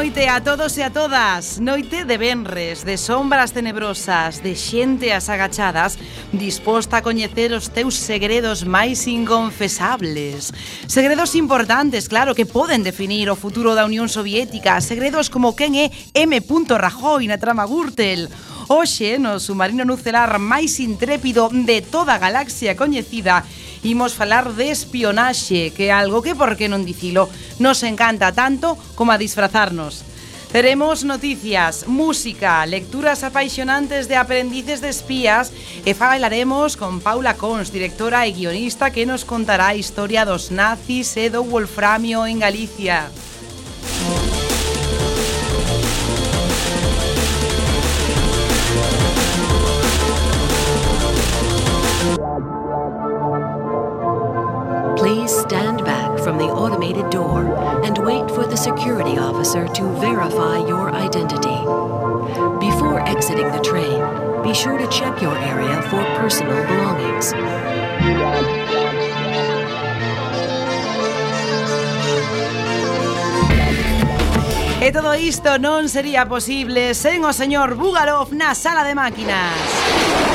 noite a todos e a todas. Noite de venres, de sombras tenebrosas, de xente as agachadas, disposta a coñecer os teus segredos máis inconfesables. Segredos importantes, claro, que poden definir o futuro da Unión Soviética. Segredos como quen é M. Rajoy na trama Gürtel. Oxe, no submarino nucelar máis intrépido de toda a galaxia coñecida, imos falar de espionaxe, que é algo que, por que non dicilo, nos encanta tanto como a disfrazarnos. Teremos noticias, música, lecturas apaixonantes de aprendices de espías e falaremos con Paula Cons, directora e guionista que nos contará a historia dos nazis e do wolframio en Galicia. Oh. Please stand back from the automated door and wait for the security officer to verify your identity. Before exiting the train, be sure to check your area for personal belongings. E todo isto non sería posible sen o señor Bugarov na sala de máquinas.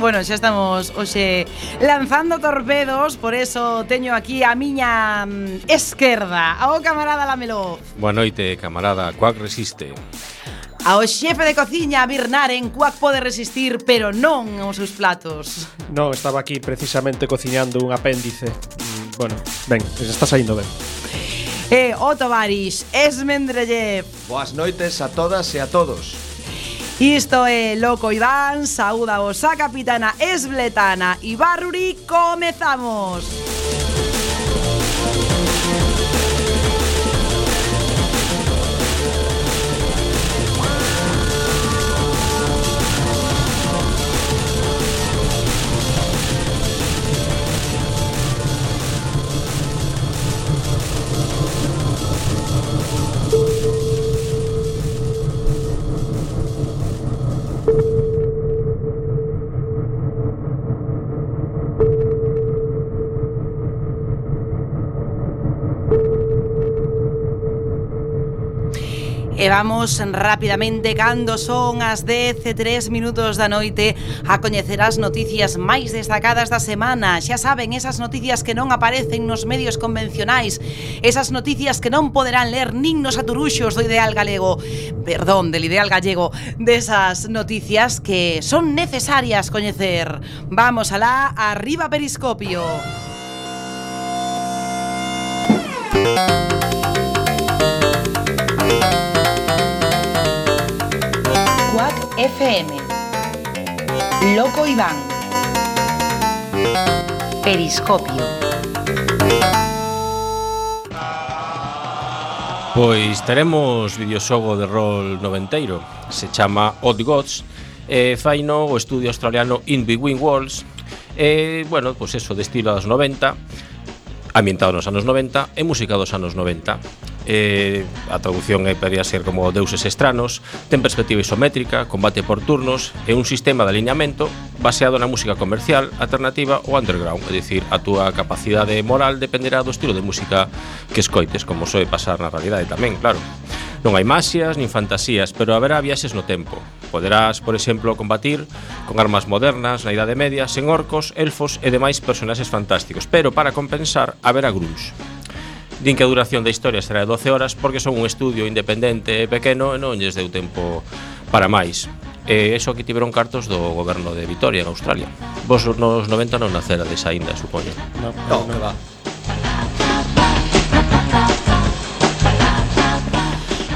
Bueno, xa estamos hoxe lanzando torpedos Por eso teño aquí a miña mm, esquerda Ao camarada Lamelo Boa noite, camarada Cuac resiste Ao xefe de cociña Birnaren Cuac pode resistir, pero non aos seus platos. Non, estaba aquí precisamente cociñando un apéndice. Mm, bueno, ben, está saindo ben. E eh, Baris, Tovaris, Esmendrellev. Boas noites a todas e a todos. Isto é Loco Iván, saúda a capitana esbletana Ibarruri, comezamos! Comezamos! E vamos rapidamente cando son as 10 e 3 minutos da noite a coñecer as noticias máis destacadas da semana. Xa saben, esas noticias que non aparecen nos medios convencionais, esas noticias que non poderán ler nin nos aturuxos do ideal galego, perdón, del ideal gallego, desas noticias que son necesarias coñecer. Vamos alá, arriba periscopio. Música FM. Loco Iván. Periscopio. Pois teremos videoxogo de rol noventeiro Se chama Odd Gods E faino o estudio australiano In Between Worlds E, bueno, pois eso, de estilo dos 90 ambientado nos anos 90 e música dos anos 90 eh, a traducción é podría ser como deuses estranos, ten perspectiva isométrica, combate por turnos e un sistema de alineamento baseado na música comercial, alternativa ou underground, é dicir, a túa capacidade moral dependerá do estilo de música que escoites, como soe pasar na realidade tamén, claro. Non hai masias nin fantasías, pero haberá viaxes no tempo. Poderás, por exemplo, combatir con armas modernas na Idade Media, sen orcos, elfos e demais personaxes fantásticos, pero para compensar haberá gruns. Din que a duración da historia será de 12 horas porque son un estudio independente e pequeno e non lles deu tempo para máis. E eso que tiveron cartos do goberno de Vitoria en Australia. Vos nos 90 non nacerades aínda, supoño. Non no, no. que va.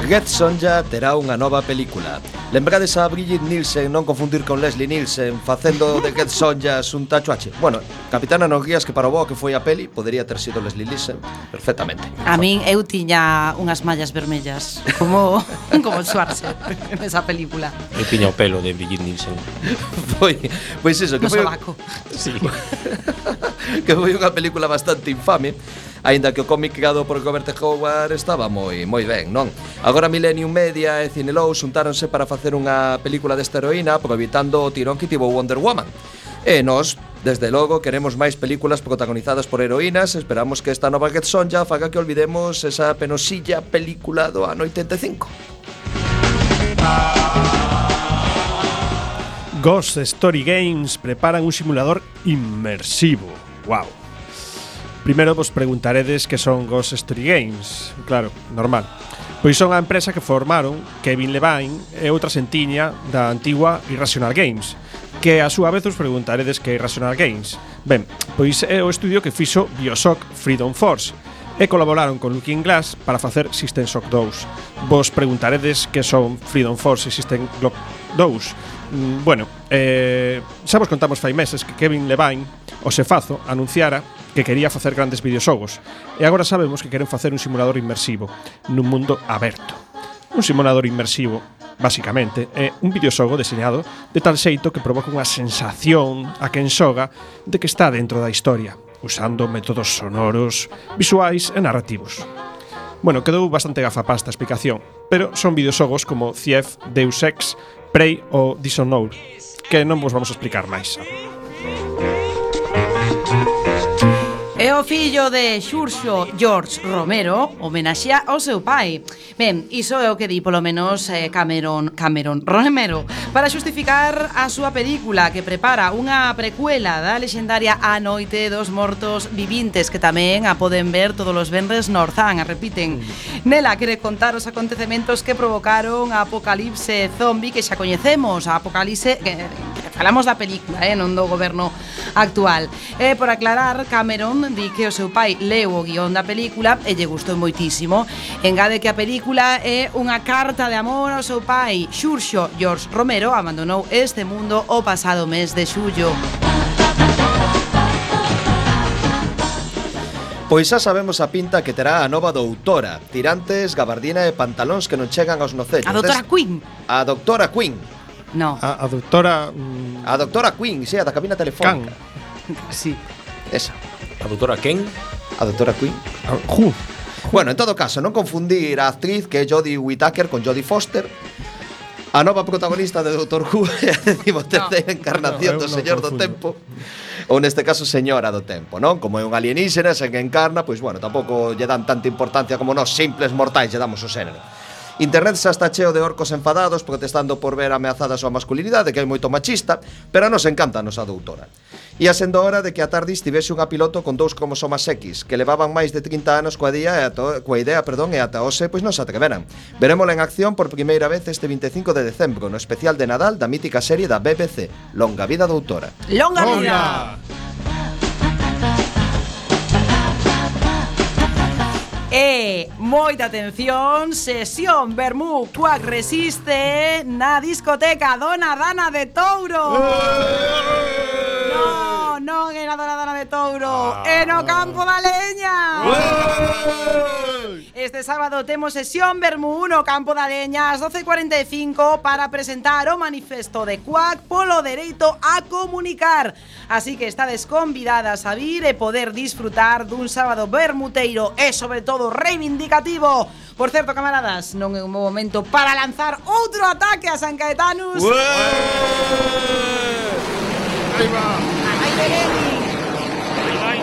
Red Sonja terá unha nova película. Lembrades a Bridget Nielsen, non confundir con Leslie Nielsen, facendo de Red Sonja un tacho H. Bueno, Capitana nos guías que para o bo que foi a peli, podería ter sido Leslie Nielsen perfectamente. A min eu tiña unhas mallas vermellas, como como Schwarzer nesa película. Eu tiña o pelo de Bridget Nielsen. Foi, pois iso, que no foi... Sí. que foi unha película bastante infame aínda que o cómic creado por Robert Howard estaba moi moi ben, non? Agora Millennium Media e Cinelou xuntáronse para facer unha película desta heroína aproveitando o tirón que tivo Wonder Woman. E nós, desde logo, queremos máis películas protagonizadas por heroínas Esperamos que esta nova Get Sonja faga que olvidemos esa penosilla película do ano 85 Ghost Story Games preparan un simulador inmersivo. ¡Wow! Primeiro vos preguntaredes que son Ghost Story Games, claro, normal. Pois son a empresa que formaron Kevin Levine e outra sentiña da antigua Irrational Games, que a súa vez os preguntaredes que é Irrational Games. Ben, pois é o estudio que fixo Bioshock Freedom Force, e colaboraron con Looking Glass para facer System Shock 2. Vos preguntaredes que son Freedom Force e System Glock 2. Mm, bueno, eh, xa vos contamos fai meses que Kevin Levine, o sefazo, anunciara que quería facer grandes videoxogos e agora sabemos que queren facer un simulador inmersivo nun mundo aberto. Un simulador inmersivo basicamente, é un videoxogo deseñado de tal xeito que provoca unha sensación a quen xoga de que está dentro da historia, usando métodos sonoros, visuais e narrativos. Bueno, quedou bastante gafapasta a explicación, pero son videoxogos como Thief, Deus Ex, Prey ou Dishonored, que non vos vamos a explicar máis. o fillo de Xurxo George Romero homenaxea ao seu pai. Ben, iso é o que di polo menos eh, Cameron, Cameron Romero para xustificar a súa película que prepara unha precuela da lexendaria A Noite dos Mortos Vivintes que tamén a poden ver todos os venres no a repiten. Nela quere contar os acontecementos que provocaron a apocalipse zombie que xa coñecemos, a apocalipse que, falamos da película, eh, non do goberno actual. E por aclarar, Cameron di que o seu pai leu o guión da película e lle gustou moitísimo. Engade que a película é unha carta de amor ao seu pai. Xurxo George Romero abandonou este mundo o pasado mes de xullo. Pois xa sabemos a pinta que terá a nova doutora Tirantes, gabardina e pantalóns que non chegan aos nocellos A doutora Queen A doutora Queen No, A, a doutora mm, A Queen, sí, a da cabina telefónica. Sí. Esa, A doutora Ken a doutora Queen a, ju, Bueno, en todo caso, non confundir a actriz que é Jodie Whittaker con Jodie Foster. A nova protagonista de Doctor Who é a decimoterceira encarnación No, do eu non Señor do confundo. Tempo ou neste caso Señora do Tempo, non? Como é un alienígena, sen que encarna, pois bueno, tampouco lle dan tanta importancia como nós simples mortais lle damos o xénero. Internet xa está cheo de orcos enfadados protestando por ver ameazada a súa masculinidade, que é moito machista, pero nos encanta a nosa doutora. E a sendo hora de que a tarde estivese unha piloto con dous cromosomas X, que levaban máis de 30 anos coa, día e ato, coa idea perdón, e ata hoxe pois non se atreveran. Verémola en acción por primeira vez este 25 de decembro no especial de Nadal da mítica serie da BBC, Longa Vida Doutora. Longa Vida! Longa! E moita atención, sesión Bermú Cuac Resiste na discoteca Dona Dana de Touro. Eh. No, non é na Dona Dana de Touro, ah. é no Campo da Leña. Eh. Este sábado temos sesión Bermú no Campo da Leña ás 12.45 para presentar o manifesto de CUAC polo dereito a comunicar. Así que estades convidadas a vir e poder disfrutar dun sábado bermuteiro e sobre todo reivindicativo. Por certo, camaradas, non é un bo momento para lanzar outro ataque a San Caetanus. Ué! Aí va. Aí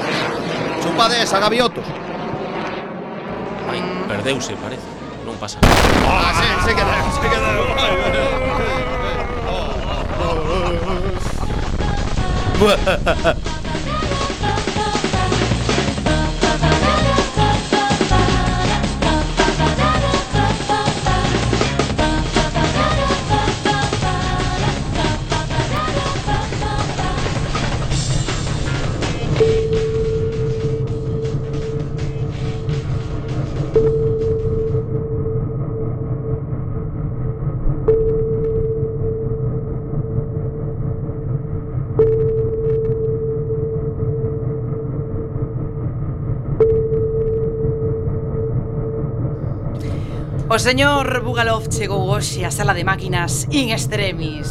Chupades a gaviotos. Perdeuse, parece. Non pasa nada. Ah, sí, se que se queda. Oh. señor Bugalov chegou hoxe á sala de máquinas in extremis.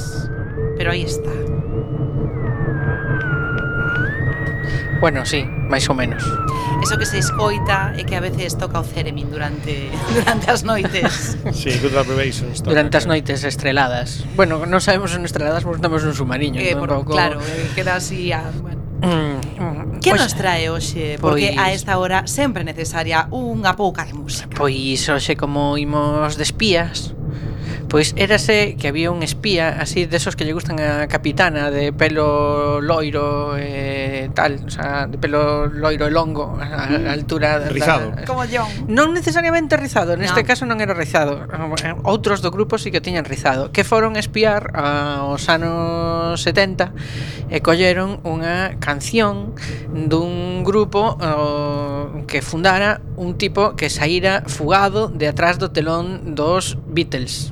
Pero aí está. Bueno, sí, máis ou menos. Eso que se escoita é que a veces toca o Ceremin durante durante as noites. sí, Good Vibrations. Toca, durante as noites estreladas. Bueno, non sabemos se son estreladas porque estamos nun submarino. Eh, por, Claro, eh, queda así a... Bueno. Mm, Que pois, nos trae hoxe? Porque pois, a esta hora sempre é necesaria unha pouca de música. Pois hoxe como imos de espías, Pois érase que había un espía así desos que lle gustan a capitana de pelo loiro e eh, tal, o sea, de pelo loiro e longo, a, a mm. altura da, rizado. Da, Como John. Non necesariamente rizado, neste no. caso non era rizado. Outros do grupo sí que tiñan rizado, que foron espiar aos anos 70 e colleron unha canción dun grupo o, que fundara un tipo que saíra fugado de atrás do telón dos Beatles.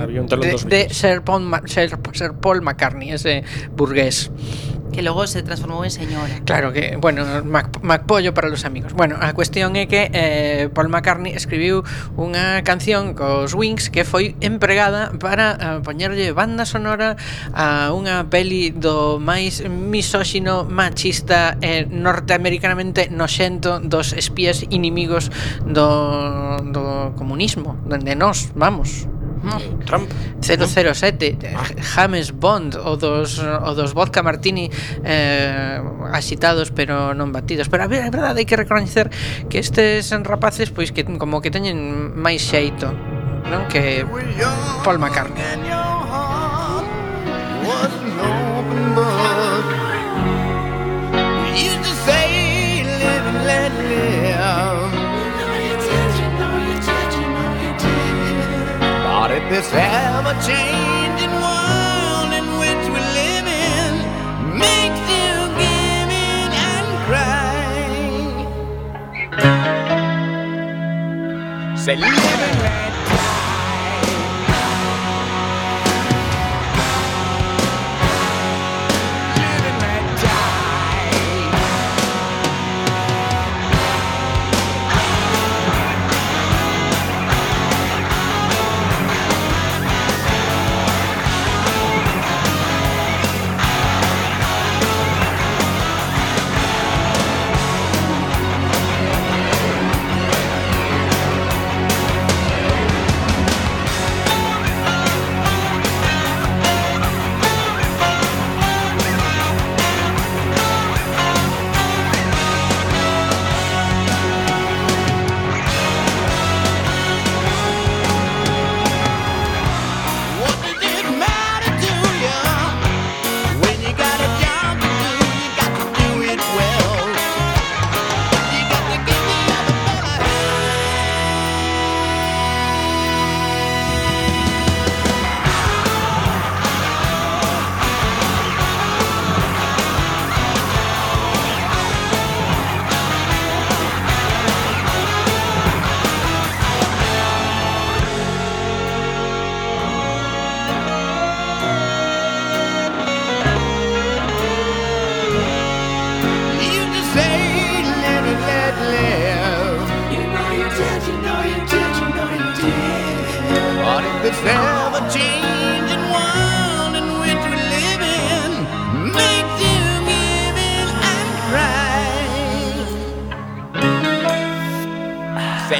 Había un telón de, de. Sir, Paul Sir, Sir Paul McCartney, ese burgués. que logo se transformou en señora. Claro que, bueno, Mac, Macpollo para los amigos. Bueno, a cuestión é que eh, Paul McCartney escribiu unha canción cos Wings que foi empregada para eh, poñerlle banda sonora a unha peli do máis misóxino, machista e eh, norteamericanamente noxento dos espías inimigos do, do comunismo, dende nós, vamos. Trump. 007 James Bond o dos, o dos vodka martini eh, asitados pero non batidos. Pero a ver, é verdade hai que recoñecer que estes rapaces pois que como que teñen máis xeito non que Paul McCartney. This ever changing world in which we live in. Makes you give in and cry, say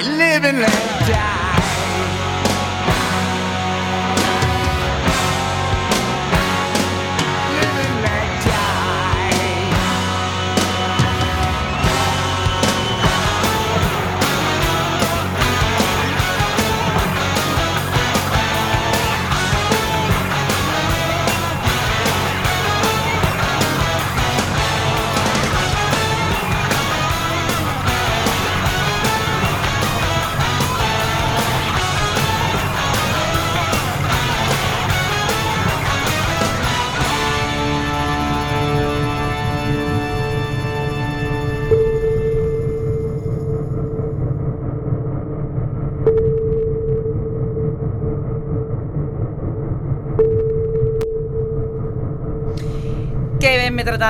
live and let die.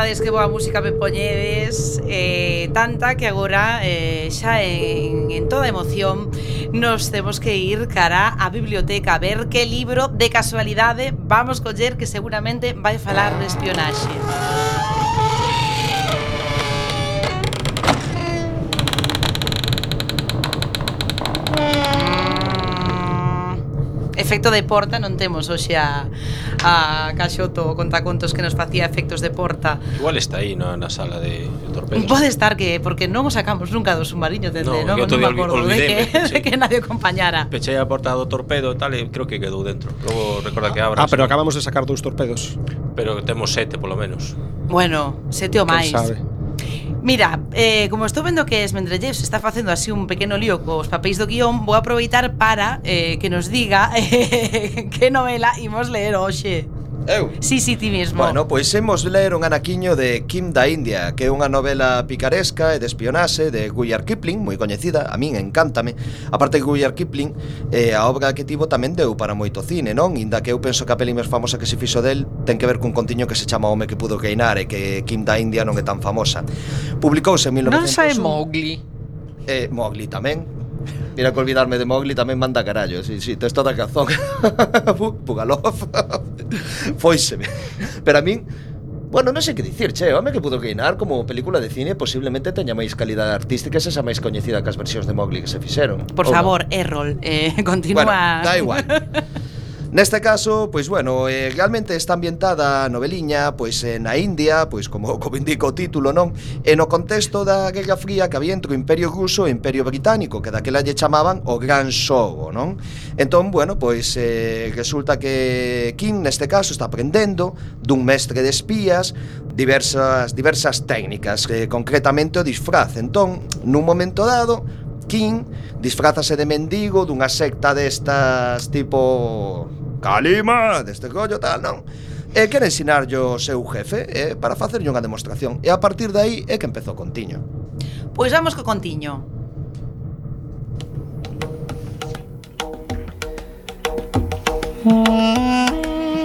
verdade es que boa música me poñedes eh, Tanta que agora eh, xa en, en toda emoción Nos temos que ir cara á biblioteca A ver que libro de casualidade vamos coller Que seguramente vai falar de espionaxe. Mm. Efecto de porta non temos hoxe a, a Caxoto o contacontos que nos facía efectos de porta. Igual está aí na, na sala de, de torpedos. Pode estar que, porque non o sacamos nunca do submarino, dende, no, non, non me acordo de que, sí. de que nadie acompañara. Pechei a porta do torpedo e tal, e creo que quedou dentro. Logo recorda que abras. Ah, pero acabamos de sacar dous torpedos. Pero temos sete, polo menos. Bueno, sete ou máis. Sabe? Mira, eh, como estou vendo que Esmendrellev se está facendo así un pequeno lío cos papéis do guión, vou aproveitar para eh, que nos diga eh, que novela imos ler hoxe. Eu? Si, sí, si, sí, ti mesmo. Bueno, pois hemos ler un anaquiño de Kim da India, que é unha novela picaresca e de espionaxe de Guyar Kipling, moi coñecida, a min encántame. A parte de Guyar Kipling, eh, a obra que tivo tamén deu para moito cine, non? Inda que eu penso que a peli máis famosa que se fixo del ten que ver cun contiño que se chama Home que pudo queinar e que Kim da India non é tan famosa. Publicouse en 1901. Non sae Mowgli. Eh, Mowgli tamén, Mira que olvidarme de Mowgli tamén manda carallo Si, si, tes toda a razón Pugalov Foiseme Pero a min Bueno, non sei que dicir, che, home que pudo queinar como película de cine posiblemente teña máis calidade artística e se esa máis coñecida que as versións de Mowgli que se fixeron. Por favor, no? Errol, eh, continúa. Bueno, da igual. Neste caso, pois bueno, eh, realmente está ambientada a noveliña pois eh, na India, pois como como indica o título, non? E no contexto da Guerra Fría que había entre o Imperio Ruso e o Imperio Británico, que daquela lle chamaban o Gran Xogo, non? Entón, bueno, pois eh, resulta que Kim neste caso está aprendendo dun mestre de espías diversas diversas técnicas, eh, concretamente o disfraz. Entón, nun momento dado, King disfrázase de mendigo dunha secta destas tipo Calima, deste collo tal, non? E quere ensinarllo o seu jefe eh, para facerlle unha demostración. E a partir de aí é que empezou Contiño. Pois vamos co Contiño. Mm.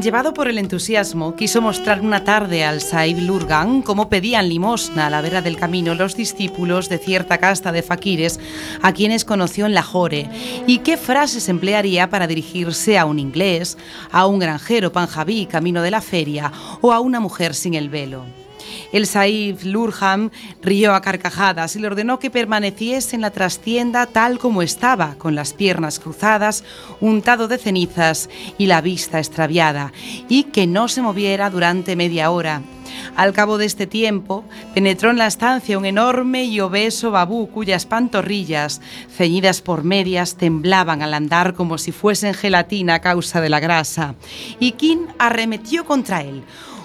Llevado por el entusiasmo, quiso mostrar una tarde al Saib Lurgan cómo pedían limosna a la vera del camino los discípulos de cierta casta de faquires a quienes conoció en Lahore y qué frases emplearía para dirigirse a un inglés, a un granjero panjabí camino de la feria o a una mujer sin el velo. El Saif Lurham rió a carcajadas y le ordenó que permaneciese en la trastienda tal como estaba, con las piernas cruzadas, untado de cenizas y la vista extraviada, y que no se moviera durante media hora. Al cabo de este tiempo, penetró en la estancia un enorme y obeso babú cuyas pantorrillas, ceñidas por medias, temblaban al andar como si fuesen gelatina a causa de la grasa. Y King arremetió contra él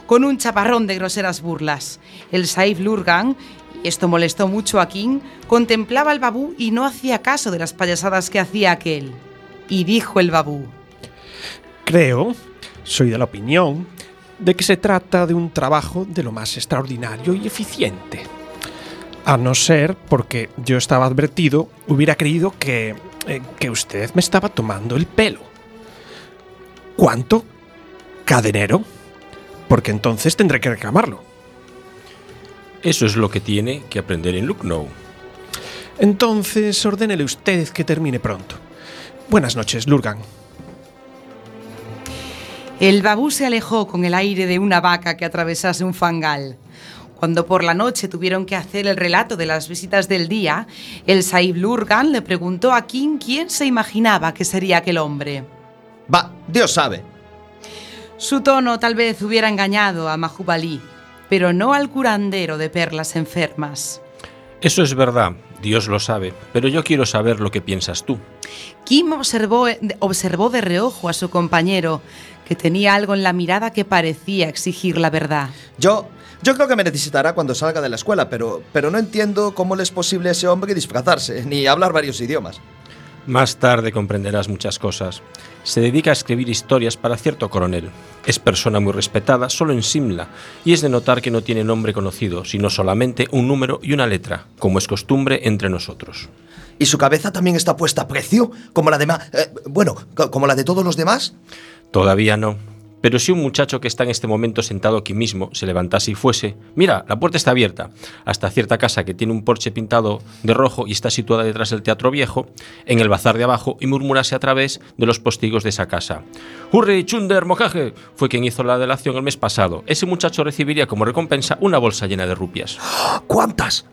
con un chaparrón de groseras burlas. El Saif Lurgan, y esto molestó mucho a King, contemplaba al babú y no hacía caso de las payasadas que hacía aquel. Y dijo el babú, Creo, soy de la opinión, de que se trata de un trabajo de lo más extraordinario y eficiente. A no ser porque yo estaba advertido, hubiera creído que, eh, que usted me estaba tomando el pelo. ¿Cuánto? ¿Cadenero? Porque entonces tendré que reclamarlo. Eso es lo que tiene que aprender en Lucknow. Entonces ordénele usted que termine pronto. Buenas noches, Lurgan. El babú se alejó con el aire de una vaca que atravesase un fangal. Cuando por la noche tuvieron que hacer el relato de las visitas del día, el Saib Lurgan le preguntó a King quién se imaginaba que sería aquel hombre. Va, Dios sabe. Su tono tal vez hubiera engañado a Mahubali, pero no al curandero de perlas enfermas. Eso es verdad, Dios lo sabe, pero yo quiero saber lo que piensas tú. Kim observó, observó de reojo a su compañero, que tenía algo en la mirada que parecía exigir la verdad. Yo, yo creo que me necesitará cuando salga de la escuela, pero, pero no entiendo cómo le es posible a ese hombre disfrazarse, ni hablar varios idiomas. Más tarde comprenderás muchas cosas. Se dedica a escribir historias para cierto coronel. Es persona muy respetada solo en Simla y es de notar que no tiene nombre conocido, sino solamente un número y una letra, como es costumbre entre nosotros. ¿Y su cabeza también está puesta a precio? Como la de eh, bueno, co- como la de todos los demás. Todavía no. Pero si un muchacho que está en este momento sentado aquí mismo se levantase y fuese, mira, la puerta está abierta, hasta cierta casa que tiene un porche pintado de rojo y está situada detrás del Teatro Viejo, en el bazar de abajo, y murmurase a través de los postigos de esa casa. ¡Hurry, Chunder, Mojaje! Fue quien hizo la delación el mes pasado. Ese muchacho recibiría como recompensa una bolsa llena de rupias. ¿Cuántas?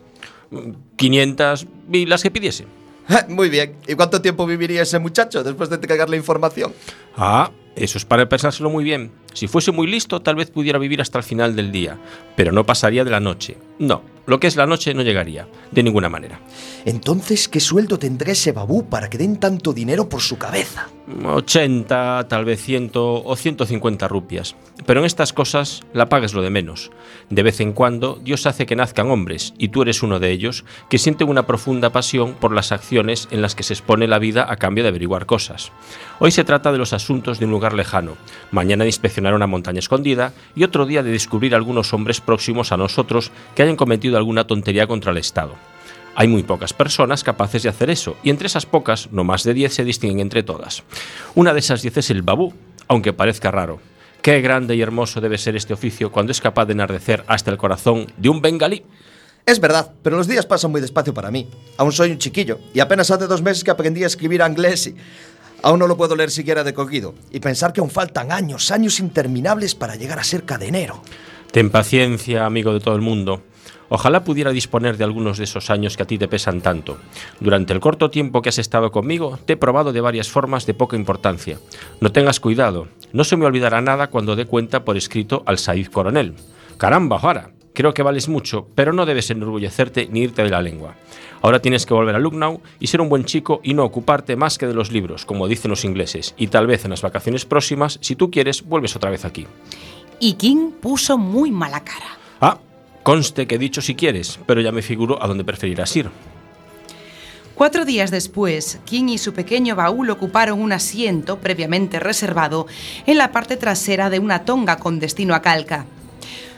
500 y las que pidiese. Muy bien. ¿Y cuánto tiempo viviría ese muchacho después de entregar la información? Ah, eso es para pensárselo muy bien. Si fuese muy listo, tal vez pudiera vivir hasta el final del día, pero no pasaría de la noche. No, lo que es la noche no llegaría, de ninguna manera. Entonces, ¿qué sueldo tendrá ese babú para que den tanto dinero por su cabeza? 80, tal vez 100 o 150 rupias. Pero en estas cosas la paga es lo de menos. De vez en cuando Dios hace que nazcan hombres, y tú eres uno de ellos, que sienten una profunda pasión por las acciones en las que se expone la vida a cambio de averiguar cosas. Hoy se trata de los asuntos de un lugar lejano, mañana de inspeccionar una montaña escondida y otro día de descubrir algunos hombres próximos a nosotros que hayan cometido alguna tontería contra el Estado. Hay muy pocas personas capaces de hacer eso, y entre esas pocas, no más de 10 se distinguen entre todas. Una de esas 10 es el babú, aunque parezca raro. Qué grande y hermoso debe ser este oficio cuando es capaz de enardecer hasta el corazón de un bengalí. Es verdad, pero los días pasan muy despacio para mí. Aún soy un chiquillo y apenas hace dos meses que aprendí a escribir inglés y aún no lo puedo leer siquiera de cogido. Y pensar que aún faltan años, años interminables para llegar a ser cadenero. Ten paciencia, amigo de todo el mundo. Ojalá pudiera disponer de algunos de esos años que a ti te pesan tanto. Durante el corto tiempo que has estado conmigo, te he probado de varias formas de poca importancia. No tengas cuidado, no se me olvidará nada cuando dé cuenta por escrito al Saif Coronel. Caramba, Jara, creo que vales mucho, pero no debes enorgullecerte ni irte de la lengua. Ahora tienes que volver a Lucknow y ser un buen chico y no ocuparte más que de los libros, como dicen los ingleses, y tal vez en las vacaciones próximas, si tú quieres, vuelves otra vez aquí. Y King puso muy mala cara. Ah, conste que he dicho si quieres, pero ya me figuro a dónde preferirás ir. Cuatro días después, King y su pequeño baúl ocuparon un asiento previamente reservado en la parte trasera de una tonga con destino a Calca.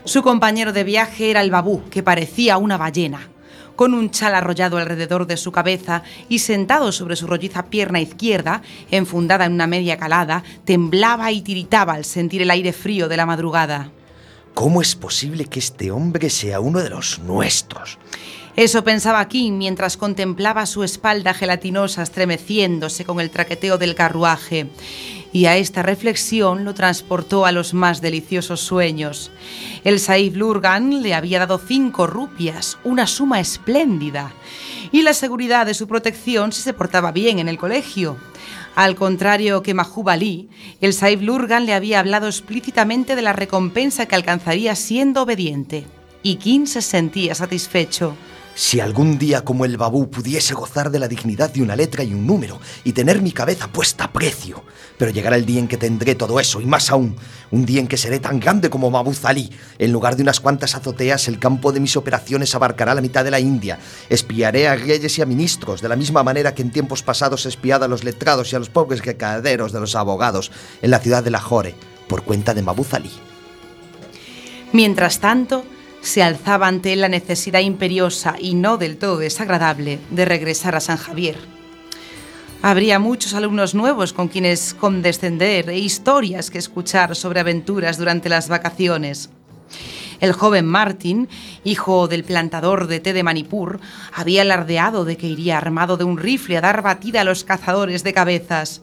Su compañero de viaje era el babú, que parecía una ballena. Con un chal arrollado alrededor de su cabeza y sentado sobre su rolliza pierna izquierda, enfundada en una media calada, temblaba y tiritaba al sentir el aire frío de la madrugada. ¿Cómo es posible que este hombre sea uno de los nuestros? Eso pensaba King mientras contemplaba su espalda gelatinosa estremeciéndose con el traqueteo del carruaje. Y a esta reflexión lo transportó a los más deliciosos sueños. El Saif Lurgan le había dado cinco rupias, una suma espléndida, y la seguridad de su protección si se portaba bien en el colegio. Al contrario que Mahub Ali, el Saif Lurgan le había hablado explícitamente de la recompensa que alcanzaría siendo obediente. Y King se sentía satisfecho. Si algún día como el babú pudiese gozar de la dignidad de una letra y un número y tener mi cabeza puesta a precio. Pero llegará el día en que tendré todo eso y más aún, un día en que seré tan grande como Mabuz Ali. En lugar de unas cuantas azoteas, el campo de mis operaciones abarcará la mitad de la India. Espiaré a reyes y a ministros, de la misma manera que en tiempos pasados espiaba a los letrados y a los pobres recaderos de los abogados en la ciudad de Lahore, por cuenta de Mabuz Ali. Mientras tanto, se alzaba ante él la necesidad imperiosa y no del todo desagradable de regresar a San Javier. Habría muchos alumnos nuevos con quienes condescender e historias que escuchar sobre aventuras durante las vacaciones. El joven Martin, hijo del plantador de té de Manipur, había alardeado de que iría armado de un rifle a dar batida a los cazadores de cabezas.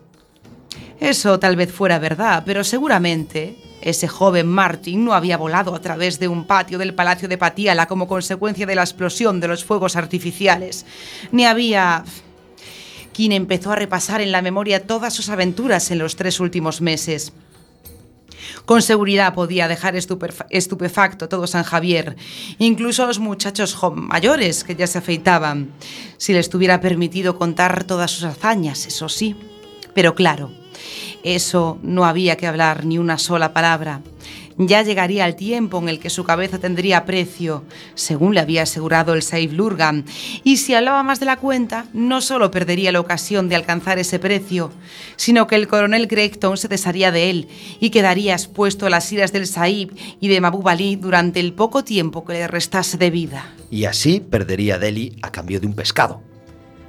Eso tal vez fuera verdad, pero seguramente ese joven Martin no había volado a través de un patio del Palacio de Patiala como consecuencia de la explosión de los fuegos artificiales, ni había quien empezó a repasar en la memoria todas sus aventuras en los tres últimos meses. Con seguridad podía dejar estupefa- estupefacto todo San Javier, incluso a los muchachos mayores que ya se afeitaban, si les estuviera permitido contar todas sus hazañas, eso sí. Pero claro, eso no había que hablar ni una sola palabra. Ya llegaría el tiempo en el que su cabeza tendría precio, según le había asegurado el Saif Lurgan, y si hablaba más de la cuenta, no solo perdería la ocasión de alcanzar ese precio, sino que el coronel Gregton se desharía de él y quedaría expuesto a las iras del Saif y de Mahbub Ali durante el poco tiempo que le restase de vida. Y así perdería Delhi a cambio de un pescado.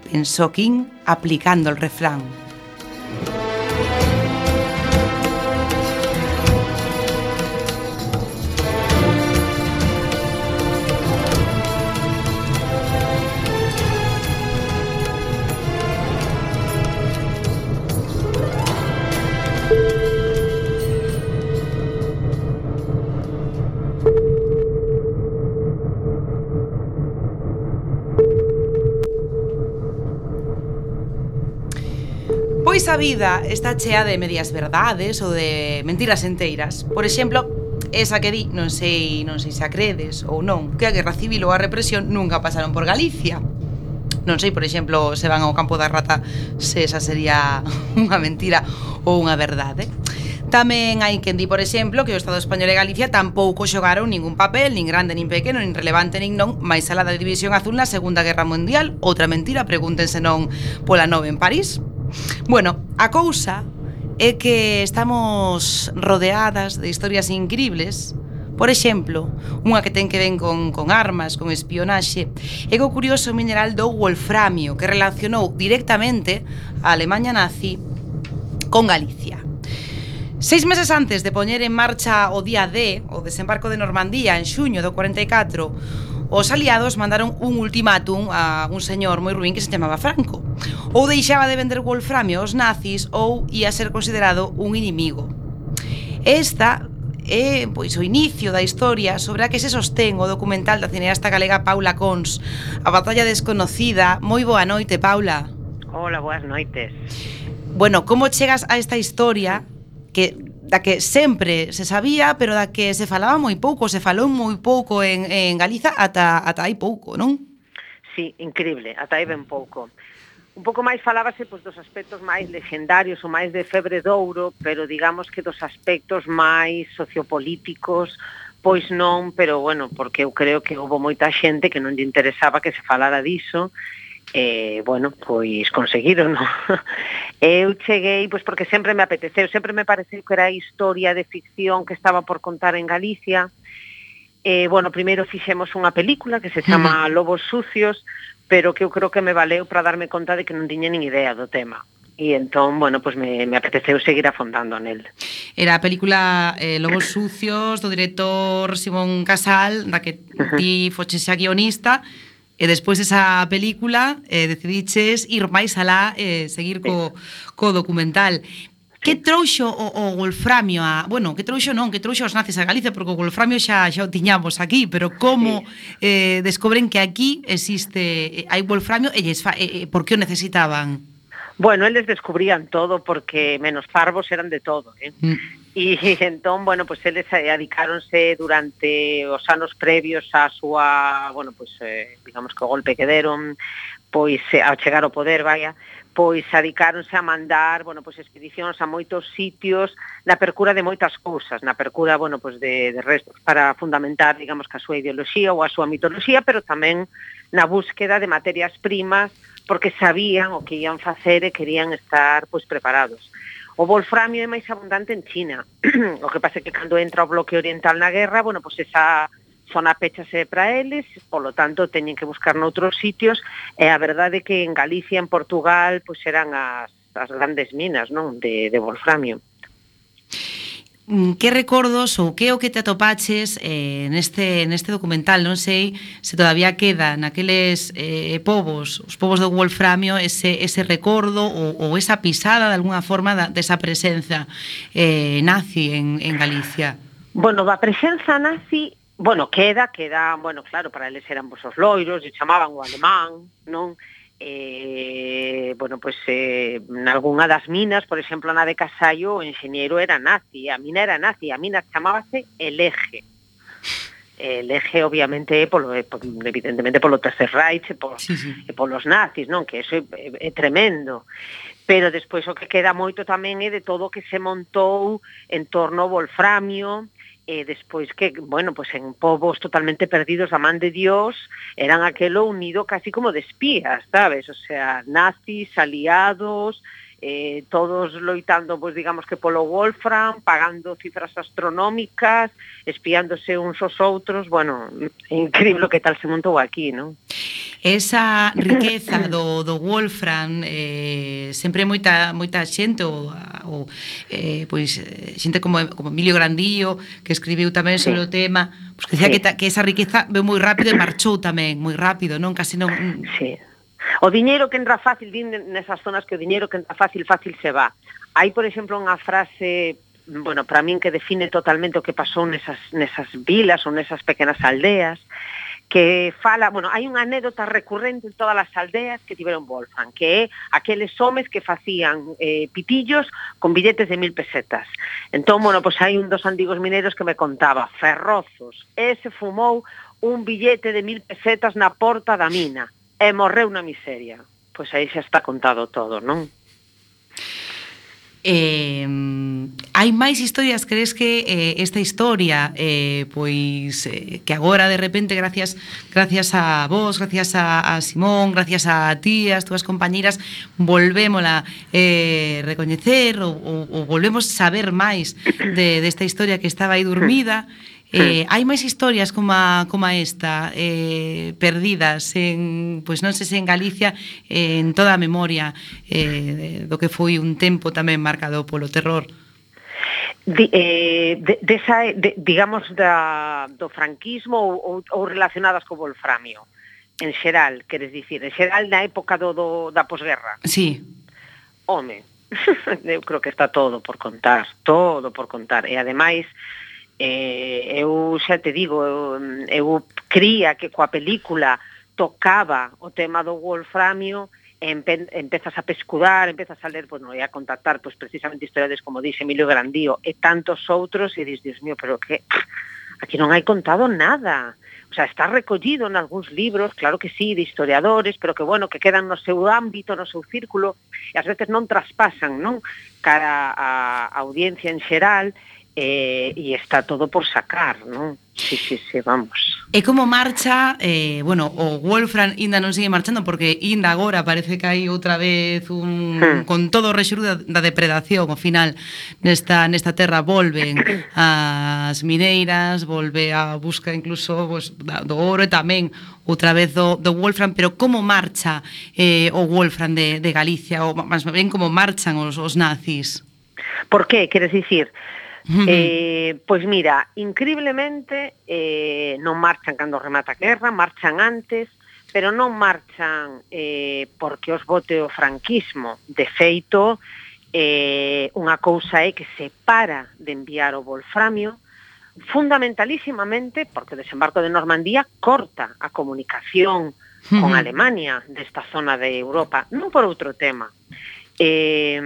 pensó King aplicando el refrán. Pois a vida está chea de medias verdades ou de mentiras enteiras. Por exemplo, esa que di, non sei, non sei se a credes ou non, que a guerra civil ou a represión nunca pasaron por Galicia. Non sei, por exemplo, se van ao campo da rata se esa sería unha mentira ou unha verdade. Tamén hai quen di, por exemplo, que o Estado Español e Galicia tampouco xogaron ningún papel, nin grande, nin pequeno, nin relevante, nin non, máis alá da División Azul na Segunda Guerra Mundial. Outra mentira, pregúntense non pola nove en París. Bueno, a cousa é que estamos rodeadas de historias incribles Por exemplo, unha que ten que ven con, con armas, con espionaxe, é o curioso mineral do wolframio que relacionou directamente a Alemanha nazi con Galicia. Seis meses antes de poñer en marcha o día D, o desembarco de Normandía en xuño do 44, Os aliados mandaron un ultimátum a un señor moi ruín que se chamaba Franco. Ou deixaba de vender wolframio aos nazis ou ia ser considerado un inimigo. Esta é pois o inicio da historia sobre a que se sostén o documental da cineasta galega Paula Cons, a batalla desconocida. Moi boa noite, Paula. Hola, boas noites. Bueno, como chegas a esta historia que da que sempre se sabía, pero da que se falaba moi pouco, se falou moi pouco en, en Galiza ata, ata hai pouco, non? Sí, increíble, ata hai ben pouco. Un pouco máis falábase pois, dos aspectos máis legendarios ou máis de febre de ouro, pero digamos que dos aspectos máis sociopolíticos, pois non, pero bueno, porque eu creo que houve moita xente que non lle interesaba que se falara diso, E, bueno, pois conseguiron. ¿no? Eu cheguei, pois porque sempre me apeteceu, sempre me pareceu que era a historia de ficción que estaba por contar en Galicia. E, bueno, primeiro fixemos unha película que se chama Lobos Sucios, pero que eu creo que me valeu para darme conta de que non tiña nin idea do tema e entón, bueno, pues me, me apeteceu seguir afondando nel. Era a película eh, Lobos Sucios do director Simón Casal, da que ti foches a guionista, E despois esa película eh, decidiches ir máis alá e eh, seguir co, co documental. Que trouxo o, o wolframio a, bueno, que trouxo non, que trouxo os nazis a Galicia porque o wolframio xa xa o tiñamos aquí, pero como eh descobren que aquí existe eh, hai wolframio e lles fa, eh, por que o necesitaban? Bueno, eles descubrían todo porque menos parvos eran de todo, eh. Mm. E entón, bueno, pois eles eh, adicáronse durante os anos previos á súa, bueno, pois eh, digamos que o golpe que deron, pois eh, ao chegar ao poder, vaya, pois adicáronse a mandar, bueno, pois expedicións a moitos sitios na percura de moitas cousas, na percura, bueno, pois de, de restos para fundamentar, digamos, que a súa ideoloxía ou a súa mitoloxía, pero tamén na búsqueda de materias primas porque sabían o que ian facer e eh, querían estar pois preparados. O wolframio é máis abundante en China. o que pasa é que cando entra o bloque oriental na guerra, bueno, pois pues esa zona péchase para eles, polo tanto teñen que buscar noutros sitios, e a verdade é que en Galicia, en Portugal, pois eran as, as grandes minas non de, de wolframio. Mm, que recordos ou que o que te atopaches eh, neste, neste documental? Non sei se todavía queda naqueles eh, povos, os povos do Wolframio, ese, ese recordo ou, ou esa pisada de alguna forma da, desa presenza eh, nazi en, en Galicia. Bueno, a presenza nazi Bueno, queda, queda, bueno, claro, para eles eran vos os loiros, e chamaban o alemán, non? eh, bueno, pois pues, eh, nalgúnha das minas, por exemplo, na de Casallo, o enxeñeiro era nazi, a mina era nazi, a mina chamábase El Eje. El Eje, obviamente, polo, evidentemente, polo Tercer Reich, e por, sí, sí. Eh, e polos nazis, non? Que eso é, é, é tremendo. Pero despois o que queda moito tamén é de todo o que se montou en torno ao Wolframio, e despois que, bueno, pues en povos totalmente perdidos a man de Dios, eran aquelo unido casi como de espías, sabes? O sea, nazis, aliados, eh, todos loitando, pues digamos que polo Wolfram, pagando cifras astronómicas, espiándose uns aos outros, bueno, é increíble o que tal se montou aquí, non? Esa riqueza do, do Wolfram, eh, sempre moita, moita xente, ou eh, pois eh, xente como, como Emilio Grandío que escribiu tamén sobre sí. o tema pois que dicía sí. que, ta, que esa riqueza veu moi rápido e marchou tamén moi rápido, non? Casi non... Sí. O diñeiro que entra fácil, din nesas zonas que o diñeiro que entra fácil, fácil se va. Hai, por exemplo, unha frase bueno, para min que define totalmente o que pasou nesas, nesas vilas ou nesas pequenas aldeas, que fala, bueno, hai unha anécdota recurrente en todas as aldeas que tiveron Wolfgang, que é aqueles homes que facían eh, pitillos con billetes de mil pesetas. Entón, bueno, pois hai un dos antigos mineiros que me contaba, ferrozos, ese fumou un billete de mil pesetas na porta da mina e morreu na miseria. Pois aí xa está contado todo, non? Eh, hai máis historias, crees que eh, esta historia eh, pois eh, que agora de repente gracias gracias a vos, gracias a, a Simón, gracias a ti, as túas compañeiras, volvémola eh, recoñecer ou, ou, ou volvemos saber máis de desta de historia que estaba aí dormida. Sí Hmm. Eh, hai máis historias como, a, como a esta eh, perdidas en, pois non sei se en Galicia eh, en toda a memoria eh, do que foi un tempo tamén marcado polo terror. Di, eh, de, desa, de, digamos da, do franquismo ou, ou relacionadas co Volframio en xeral, queres dicir en xeral na época do, do da posguerra? Sí. Home, eu creo que está todo por contar todo por contar. E ademais eh, eu xa te digo, eu, eu cría que coa película tocaba o tema do wolframio e empe, empezas a pescudar, empezas a ler, pois bueno, e a contactar pois, precisamente historias como dixe Emilio Grandío e tantos outros e dis, Dios mío, pero que ah, aquí non hai contado nada. O sea, está recollido en algúns libros, claro que sí, de historiadores, pero que bueno, que quedan no seu ámbito, no seu círculo, e ás veces non traspasan, non? Cara a, a audiencia en xeral, eh, e está todo por sacar, non? Sí, sí, sí, vamos. E como marcha, eh, bueno, o Wolfram ainda non sigue marchando porque ainda agora parece que hai outra vez un hmm. con todo o rexurú da, da depredación, ao final nesta nesta terra volven as mineiras, volve a busca incluso pues, do ouro e tamén outra vez do, do Wolfram, pero como marcha eh, o Wolfram de, de Galicia, ou máis ben como marchan os, os nazis? Por que? Queres dicir, Mm. Eh, pois mira, increíblemente eh, non marchan cando remata a guerra, marchan antes, pero non marchan eh, porque os vote o franquismo. De feito, eh, unha cousa é que se para de enviar o Volframio, fundamentalísimamente porque o desembarco de Normandía corta a comunicación con Alemania desta zona de Europa, non por outro tema. Eh,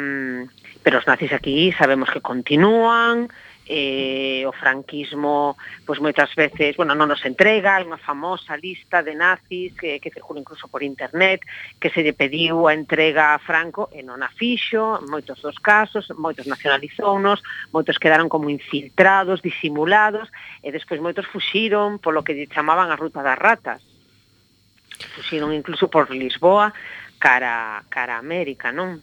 pero os nazis aquí sabemos que continúan, eh, o franquismo pois moitas veces, bueno, non nos entrega, hai unha famosa lista de nazis que, que circula incluso por internet, que se lle pediu a entrega a Franco e non a fixo, en moitos dos casos, moitos nacionalizounos, moitos quedaron como infiltrados, disimulados, e despois moitos fuxiron polo que lle chamaban a ruta das ratas. Fuxiron incluso por Lisboa cara, cara a América, non?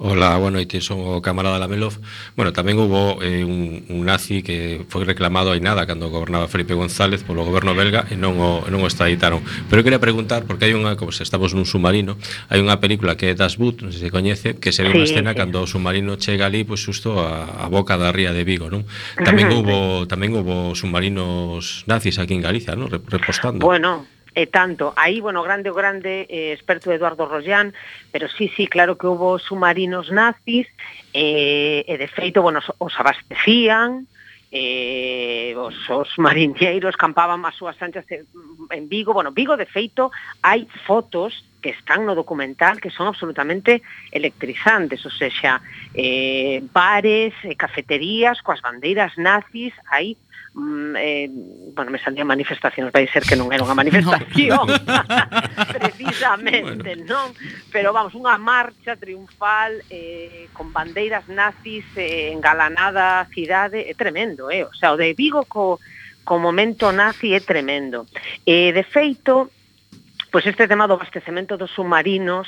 Ola, boa noite, son o camarada Lamelov. Bueno, tamén hubo eh, un, un nazi que foi reclamado aí nada cando gobernaba Felipe González polo goberno belga e non o, non o extraditaron. Pero eu quería preguntar, porque hai unha, como se estamos nun submarino, hai unha película que é Das Boot, non sei se coñece, que se ve sí, unha escena sí. cando o submarino chega ali, pois pues, xusto a, a boca da ría de Vigo, non? Tamén hubo tamén hubo submarinos nazis aquí en Galicia, non? Repostando. Bueno, e tanto. Aí, bueno, grande o grande eh, experto Eduardo Rollán, pero sí, sí, claro que hubo submarinos nazis, eh, e de feito, bueno, os abastecían, eh, os, os mariñeiros campaban as súas anchas en Vigo. Bueno, Vigo, de feito, hai fotos que están no documental que son absolutamente electrizantes, ou sea, eh, bares, eh, cafeterías coas bandeiras nazis, hai mm, eh, bueno, me salía manifestacións, vai ser que non era unha manifestación, no. precisamente, bueno. non? Pero vamos, unha marcha triunfal eh, con bandeiras nazis eh, engalanada a cidade, é tremendo, eh? O sea, o de Vigo co, co momento nazi é tremendo. Eh, de feito, Pois este tema do abastecemento dos submarinos,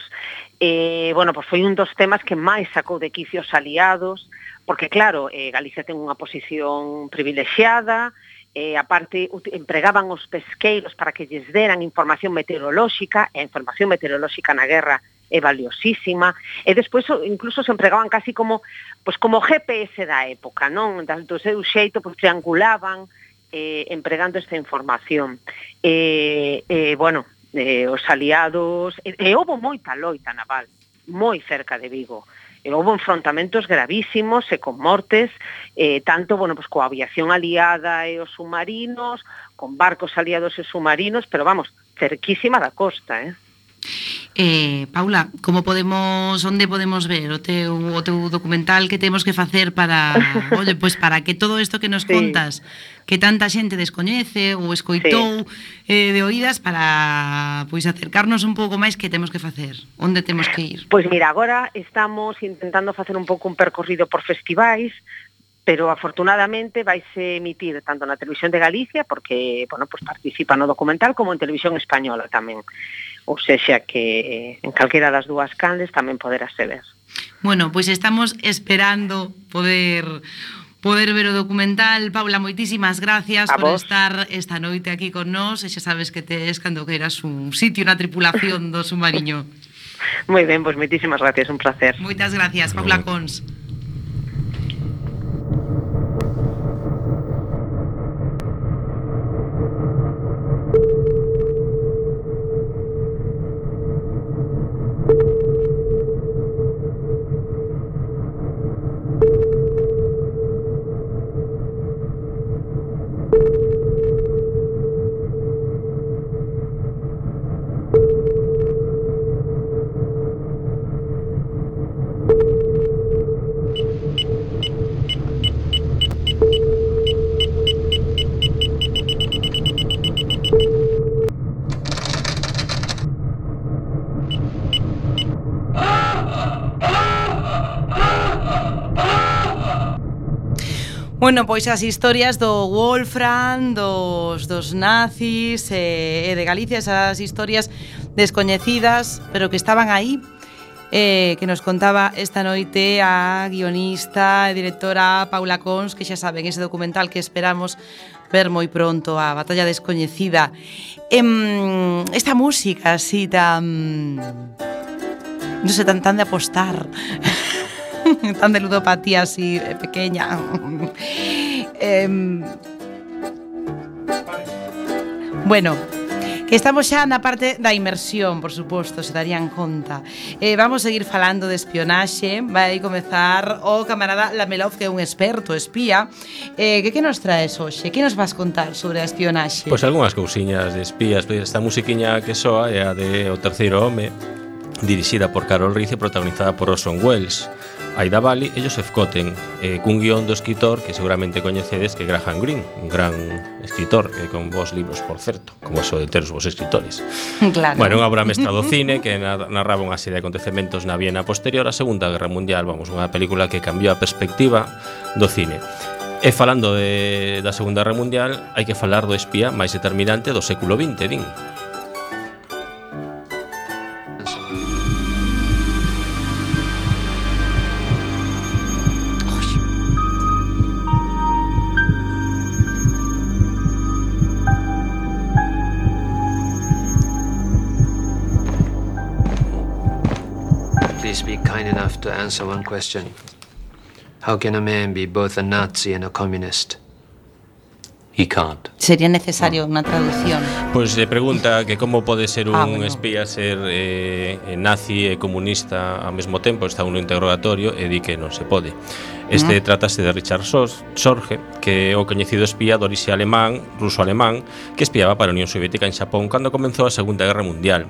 eh, bueno, pois foi un dos temas que máis sacou de quicio os aliados, porque claro, eh, Galicia ten unha posición privilexiada, eh, aparte empregaban os pesqueiros para que lles deran información meteorolóxica, e a información meteorolóxica na guerra é valiosísima e despois incluso se empregaban casi como pois como GPS da época, non? Do seu xeito pois triangulaban eh, empregando esta información. Eh, eh, bueno, eh, os aliados, e, e houve moita loita naval, moi cerca de Vigo. E houve enfrontamentos gravísimos e con mortes, eh, tanto bueno, pues, coa aviación aliada e os submarinos, con barcos aliados e submarinos, pero vamos, cerquísima da costa, eh? Eh, Paula, como podemos onde podemos ver o teu o teu documental que temos que facer para, oye, pois para que todo isto que nos sí. contas, que tanta xente descoñece ou escoitou sí. eh, de oídas para pois acercarnos un pouco máis que temos que facer, onde temos que ir. Pois mira, agora estamos intentando facer un pouco un percorrido por festivais, pero afortunadamente vaise emitir tanto na Televisión de Galicia, porque bueno, pues participa no documental, como en Televisión Española tamén ou sexa que en calquera das dúas canles tamén poderase ver. Bueno, pois estamos esperando poder poder ver o documental. Paula, moitísimas gracias A por vos. estar esta noite aquí con nós. E xa sabes que tes cando queiras un sitio na tripulación do submarino. Moi ben, pois moitísimas gracias, un placer. Moitas gracias, Paula Cons. Bueno, pois as historias do Wolfram, dos, dos nazis e, e de Galicia, esas historias descoñecidas, pero que estaban aí, eh, que nos contaba esta noite a guionista e directora Paula Cons, que xa saben, ese documental que esperamos ver moi pronto, a Batalla Descoñecida. Em, esta música así tan... non sei, tan, tan de apostar... tan de ludopatía así eh, pequeña. eh, bueno, Estamos xa na parte da inmersión, por suposto, se darían conta. Eh, vamos a seguir falando de espionaxe, vai comezar o camarada Lamelov, que é un experto espía. Eh, que que nos traes hoxe? Que nos vas contar sobre a espionaxe? Pois pues algunhas cousiñas de espías, Pois esta musiquiña que soa é a de O Terceiro Home, dirixida por Carol Riz e protagonizada por Orson Welles Aida Bali e Joseph Cotten eh, cun guión do escritor que seguramente coñecedes que Graham Greene un gran escritor eh, con vos libros por certo como eso de ter os vos escritores claro. bueno, unha obra mestra do cine que narraba unha serie de acontecementos na Viena posterior á Segunda Guerra Mundial vamos, unha película que cambiou a perspectiva do cine E falando de, da Segunda Guerra Mundial, hai que falar do espía máis determinante do século XX, din. have to answer one question How can a man be both a Nazi and a communist? He can't. Sería necesario no. una traducción. Pois pues le pregunta que como pode ser ah, un ah, bueno. espía ser eh, nazi e comunista ao mesmo tempo, está un interrogatorio e di que non se pode. Este mm. tratase de Richard Sorge, que é o coñecido espía de orixe alemán, ruso-alemán, que espiaba para a Unión Soviética en Xapón cando comenzou a Segunda Guerra Mundial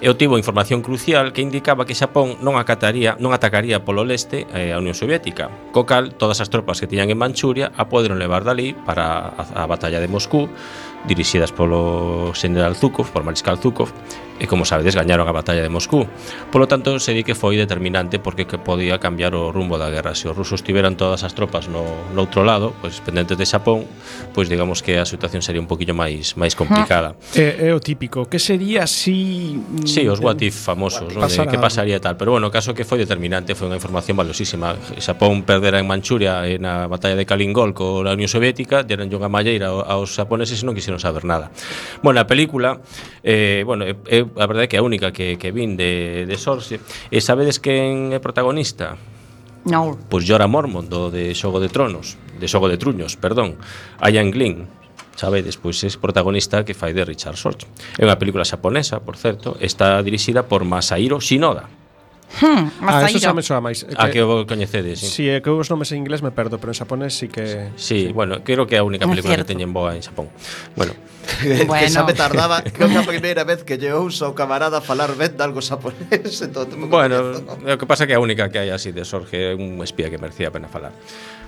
e obtivo información crucial que indicaba que Xapón non acataría, non atacaría polo leste eh, a Unión Soviética, co cal todas as tropas que tiñan en Manchuria a poderon levar dali para a, a batalla de Moscú, dirixidas polo general Zukov, por Mariscal Zukov, e como sabedes gañaron a batalla de Moscú. Polo tanto, se di que foi determinante porque que podía cambiar o rumbo da guerra. Se os rusos tiveran todas as tropas no, no outro lado, pois pendentes de Xapón, pois digamos que a situación sería un poquillo máis máis complicada. É, é o típico, que sería si mm, sí, os what if famosos, what if, no? de que pasaría tal, pero bueno, o caso que foi determinante foi unha información valiosísima. Xapón perdera en Manchuria eh, na batalla de Kalingol co a Unión Soviética, deran unha malleira aos xaponeses e non quixeron saber nada. Bueno, a película eh, bueno, é, é a verdade é que é a única que, que vin de, de Sorse. E sabedes quen é protagonista? No. Pois Jorah Mormont do de Xogo de Tronos, de Xogo de Truños, perdón. Ian Glynn, sabedes, pois é protagonista que fai de Richard Sorge. É unha película xaponesa, por certo, está dirixida por Masahiro Shinoda. Hmm, ah, eso xa me soa máis A que o coñecedes Si, sí, é eh, que os nomes en inglés me perdo Pero en xaponés si sí que Si, sí, sí. bueno, creo que é a única película que teñen boa en Xapón Bueno, bueno. que xa me tardaba que a primeira vez que lle ouso o camarada falar ben de algo xaponés entón, bueno, o que pasa que a única que hai así de Sorge é un espía que merecía pena falar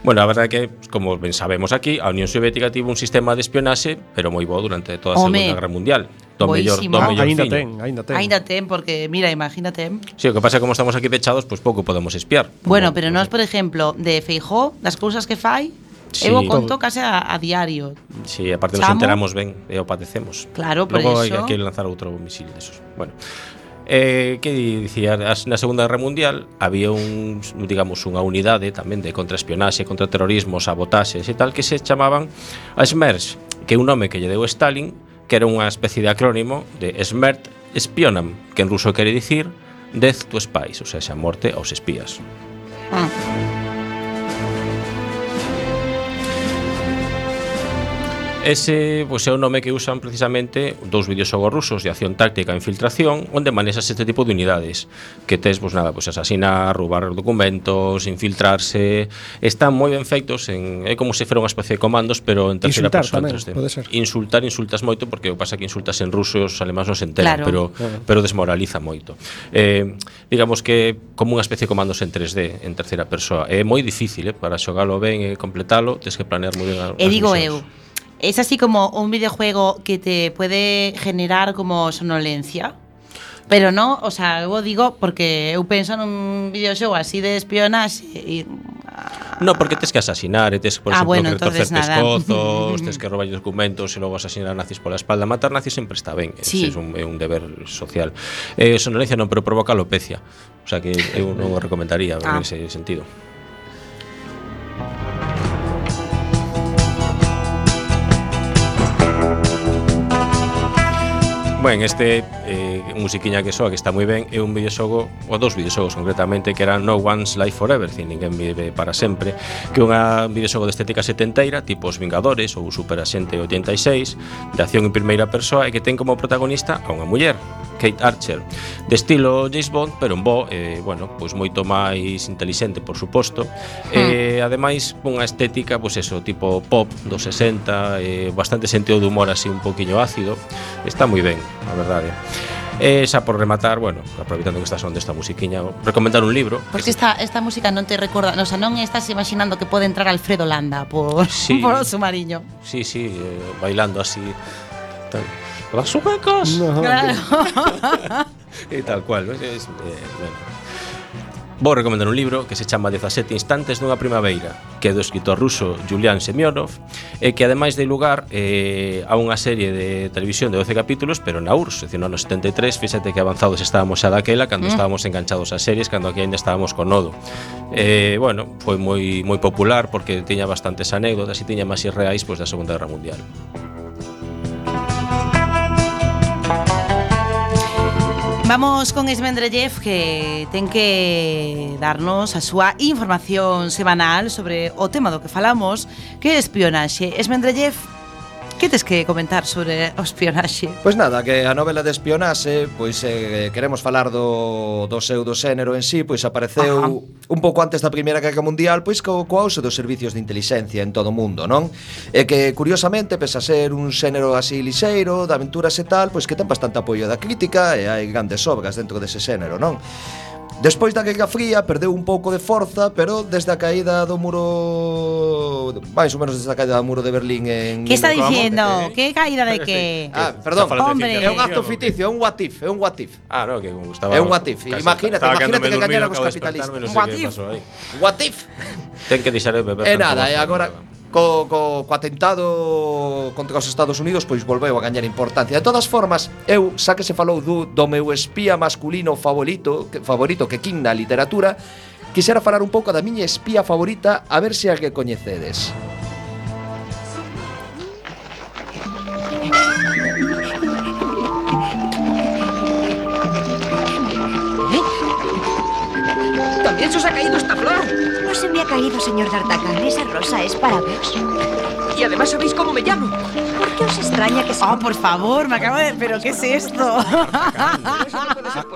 bueno, a verdade é que como ben sabemos aquí a Unión Soviética tivo un sistema de espionaxe pero moi bo durante toda a Home. Segunda Guerra Mundial do mellor, do mellor ainda fiño. ten, ainda ten. Ainda ten porque mira, imagínate. Si, sí, o que pasa é como estamos aquí pechados, pois pues pouco podemos espiar. Bueno, como, pero nós, por exemplo, de Feijó, das cousas que fai, Sí. Eu conto case a, a diario. Si, sí, aparte Chamo. nos enteramos ben e o padecemos. Claro, por Logo, eso. Logo hai que lanzar outro misil desos. Bueno, Eh, que dicía, na Segunda Guerra Mundial había un, digamos, unha unidade tamén de contraespionaxe, contraterrorismo, sabotaxes e tal que se chamaban a SMERS, que é un nome que lle deu Stalin, que era unha especie de acrónimo de Smert Spionam, que en ruso quere dicir Death to Spies, ou sea, xa morte aos espías. Ah. ese pois, é o nome que usan precisamente dous videoxogos rusos de acción táctica e infiltración onde manexas este tipo de unidades que tes, pois nada, pois asasinar, roubar documentos, infiltrarse están moi ben feitos en, é como se fera unha especie de comandos pero en terceira insultar, persona tamén, 3D. pode ser. insultar, insultas moito porque o pasa que insultas en ruso e os alemáns non se enteran claro. pero, pero desmoraliza moito eh, digamos que como unha especie de comandos en 3D en terceira persoa é moi difícil eh, para xogalo ben e completalo tens que planear moi ben e digo misiones. eu ¿Es así como un videojuego que te puede generar como sonolencia? Pero no, o sea, eu digo porque eu penso nun videoxogo así de espionaxe e ah. No, porque tes que asasinar, e tes, por ah, exemplo, bueno, que torcertes nada. cozos, tens que roubar documentos e logo asasinar nazis pola espalda. Matar nazis sempre está ben, sí. Ese é un, é un deber social. Eh, sonolencia non, pero provoca alopecia. O sea que eu non o recomendaría ah. en ese sentido. Bueno, este eh, musiquiña que soa que está moi ben é un videoxogo, ou dous videoxogos concretamente que eran No One's Life Forever, sin ninguén vive para sempre, que unha videoxogo de estética setenteira, tipo Os Vingadores ou Super Asente 86, de acción en primeira persoa e que ten como protagonista a unha muller, Kate Archer, de estilo James Bond, pero en bo, eh, bueno, pois moito máis intelixente, por suposto. Mm. Eh, ademais, unha estética, pois eso, tipo pop dos 60, eh, bastante sentido de humor así un poquinho ácido. Está moi ben, a verdade. E xa por rematar, bueno, aproveitando que estás onde esta musiquiña, recomendar un libro. Porque esta, esta música non te recorda, o sea, non estás imaginando que pode entrar Alfredo Landa por, sí, por o Mariño. Sí, sí, eh, bailando así. Tal. Las ubecas. No, claro. e tal cual, ¿no? Es, eh, bueno. Vou recomendar un libro que se chama 17 instantes dunha primavera, que é do escritor ruso Julian Semyonov, e que ademais de lugar eh, a unha serie de televisión de 12 capítulos, pero na URSS, decir, no ano 73, fíxate que avanzados estábamos xa daquela, cando mm. estábamos enganchados a series, cando aquí ainda estábamos con nodo. Eh, bueno, foi moi moi popular porque tiña bastantes anécdotas e tiña máis irreais pois, da Segunda Guerra Mundial. Vamos con Esmendrellev que ten que darnos a súa información semanal sobre o tema do que falamos que é espionaxe. Esmendrellev Que tes que comentar sobre o espionaxe? Pois nada, que a novela de espionaxe, pois eh, queremos falar do, do seu do xénero en sí, pois apareceu Ajá. un pouco antes da Primeira Guerra Mundial, pois co, co uso dos servicios de inteligencia en todo o mundo, non? E que curiosamente, pese a ser un xénero así lixeiro, de aventuras e tal, pois que ten bastante apoio da crítica e hai grandes obras dentro dese xénero, non? Despois da Guerra Fría perdeu un pouco de forza, pero desde a caída do muro máis ou menos desde a caída do muro de Berlín en Que está diciendo? Eh, que caída de que? Ah, perdón, hombre. É un acto ficticio, é un what if, é un what if. Ah, no, que gustaba. É un what if. Imagínate, imagínate que gañaran os capitalistas. Un what if. What if. Ten que deixar de beber. É nada, e eh, agora co, co, co atentado contra os Estados Unidos pois volveu a gañar importancia. De todas formas, eu xa que se falou do, do meu espía masculino favorito, que, favorito que quin na literatura, quixera falar un pouco da miña espía favorita a ver se a que coñecedes. ¿Eh? También se os ha caído esta flor. No se me ha caído, señor D'Artagnan. Esa rosa es para vos. Y además sabéis cómo me llamo. ¿Por qué os extraña que se... Oh, por favor, me acabo de. ¿Pero qué es esto?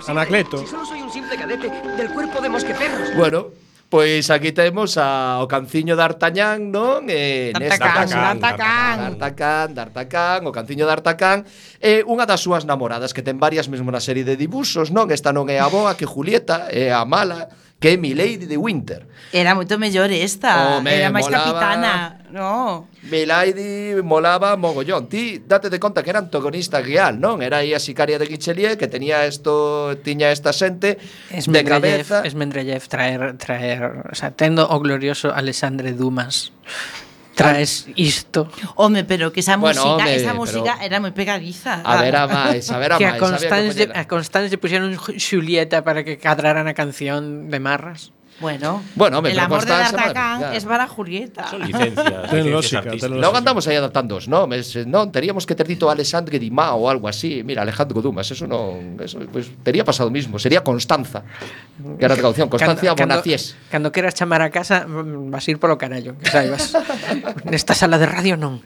Anacleto. Si solo soy un simple cadete del cuerpo de mosqueteros. Bueno, Pois aquí temos a, o canciño de Artañán, non? Eh, D'Artagnan, D'Artagnan. D'Artagnan, D'Artagnan, o canciño de D'Artagnan é eh, unha das súas namoradas que ten varias mesmo na serie de dibuxos, non? Esta non é a boa que Julieta, é a mala, que é mi Lady de Winter. Era moito mellor esta, oh, Home, era máis molaba, capitana, no. Mi Lady molaba mogollón. Ti date de conta que era antagonista real, non? Era aí a sicaria de Guichelier que tenía esto, tiña esta xente es de cabeza. Es Mendrellev traer traer, o sea, tendo o glorioso Alexandre Dumas traes isto. Home, pero que esa música, home, esa música pero... era moi pegadiza. A ver a máis, a ver a máis. Que a Constance, a Constance puxeron Julieta para que cadraran a canción de Marras. Bueno, bueno hombre, el amor Constanza, de D'Artagnan es para Julieta. Son licencias. Ten lógica, Logo andamos aí adaptando os nomes. Non, teríamos que ter dito Alexandre Dimá ou algo así. Mira, Alejandro Dumas, eso non... Eso, pues, tería pasado mismo. Sería Constanza. Que era a traducción. Constancia cando, Bonaciés. Cando, cando queras chamar a casa, mm, vas ir polo carallo. Que saibas. Nesta sala de radio non.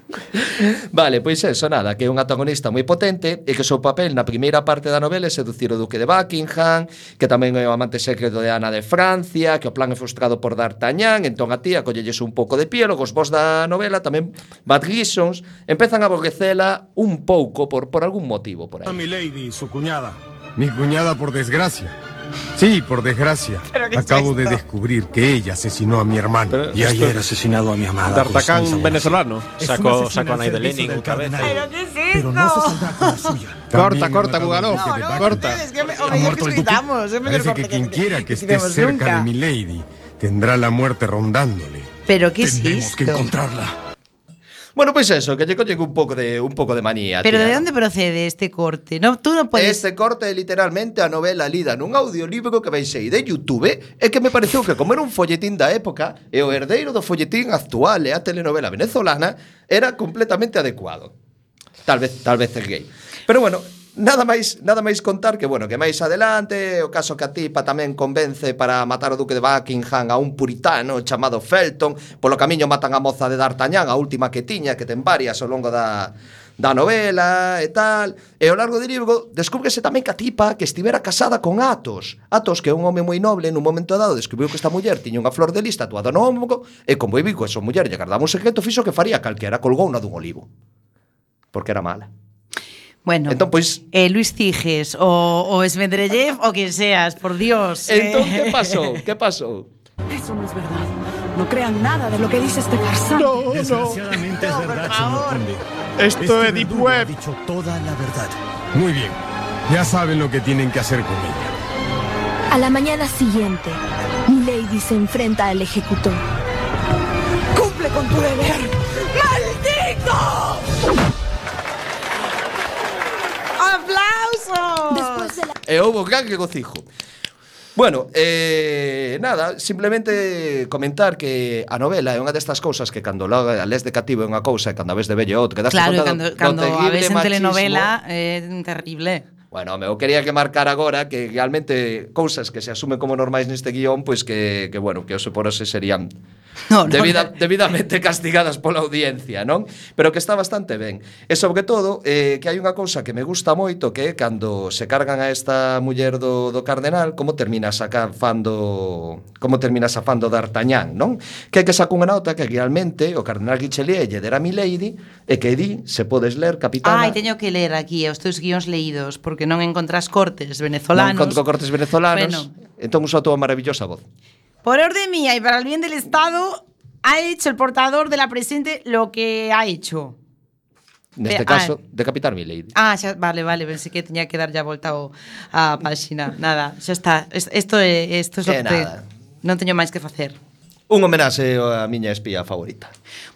Vale, pois pues eso, nada. Que é un antagonista moi potente e que o seu papel na primeira parte da novela é seducir o duque de Buckingham, que tamén é o amante secreto de Ana de Francia, que que o plan é frustrado por D'Artagnan, entón a ti collelles un pouco de piélogos, vos da novela tamén Bad Grisons, empezan a aborrecela un pouco por, por algún motivo por aí. A mi lady, su cuñada. Mi cuñada por desgracia. Sí, por desgracia. ¿Pero qué es Acabo de esto? descubrir que ella asesinó a mi hermano. Pero y esto- ayer asesinado a mi amada. D'Artagnan Constanza venezolano. Es Sacó- sacó a Naide Lenin otra vez. cardenal. ¿Pero qué es Pero no se esto? saldrá con la suya. Corta, corta, Bugalov. No, no, Corta. ustedes, que me- ¿Ha hombre, muerto que es mejor Parece que quien que- quiera que que esté cerca nunca. de mi lady tendrá la muerte rondándole. Pero qué es Tenemos que esto? encontrarla. Bueno, pois pues eso, que lle collen un pouco de un pouco de manía. Pero tía. de onde procede este corte? No, tú no podes... Este corte é literalmente a novela lida nun audiolibro que baixei de YouTube e que me pareceu que como era un folletín da época e o herdeiro do folletín actual e a telenovela venezolana era completamente adecuado. Tal vez, tal vez é gay. Pero bueno, Nada máis, nada máis contar que, bueno, que máis adelante, o caso que a tipa tamén convence para matar o duque de Buckingham a un puritano chamado Felton, polo camiño matan a moza de D'Artagnan, a última que tiña, que ten varias ao longo da, da novela e tal. E ao largo de libro descúbrese tamén que a tipa que estivera casada con Atos. Atos, que é un home moi noble, nun momento dado descubriu que esta muller tiña unha flor de lista atuada no ombro e como vivico esa muller lle guardaba un secreto, fixo que faría calquera, colgou na dun olivo. Porque era mala. Bueno, Entón, pois, eh, Luis Ciges o, o Esmendrellev o quien seas, por Dios. entón, eh. que pasou? Que pasou? Eso no es verdad. No crean nada de lo que dice este farsante. No, no. Desgraciadamente es verdad, señor conde. Esto Este es Deep ha Web. dicho toda la verdad. Muy bien. Ya saben lo que tienen que hacer con ella. A la mañana siguiente, Milady se enfrenta al ejecutor. ¡Cumple con tu deber! e houve gran regocijo. Bueno, eh, nada, simplemente comentar que a novela é unha destas cousas que cando logo a les de cativo é unha cousa e cando a ves de bello outra, que das claro, conta cando, do, cando a ves en machismo, telenovela é terrible. Bueno, eu quería que marcar agora que realmente cousas que se asumen como normais neste guión, pois pues que, que bueno, que os por serían no, no, debida, no. debidamente castigadas pola audiencia, non? Pero que está bastante ben. E sobre todo, eh, que hai unha cousa que me gusta moito que é cando se cargan a esta muller do, do cardenal, como termina sacando como termina safando D'Artagnan, non? Que é que saca unha nota que realmente o cardenal Richelieu lle dera Milady e que di, se podes ler, capitana... Ai, teño que ler aquí os teus guións leídos, porque non encontras cortes venezolanos. Non encontro cortes venezolanos, bueno. entón usa a tua maravillosa voz. Por orden mía y para el bien del Estado, ha hecho el portador de la presente lo que ha hecho. Neste Be, ah. caso, ah, decapitar Milady. Ah, xa, vale, vale, pensei que tenía que dar ya volta ao, a páxina. Nada, xa está. Isto é, isto é lo que... Nada. Non teño máis que facer un homenaxe á miña espía favorita.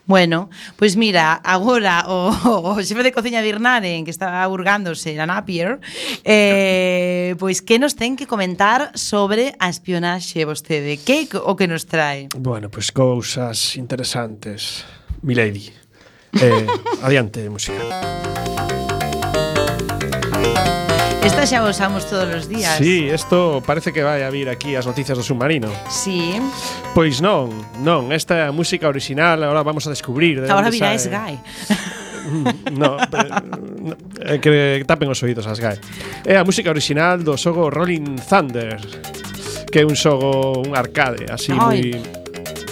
Bueno, pois mira, agora o, o xefe de cociña de Irnaden que está urgándose na Napier eh, pois que nos ten que comentar sobre a espionaxe vostede? Que o que nos trae? Bueno, pois cousas interesantes. Milady. Eh, adiante, música. Esta xa usamos todos os días. Sí, isto parece que vai a vir aquí as noticias do submarino. Sí. Pois non, non, esta é a música original, agora vamos a descubrir. De agora virá Sky. no, eh, que tapen os oídos as gai. É a eh, música original do xogo Rolling Thunder, que é un xogo, un arcade, así moi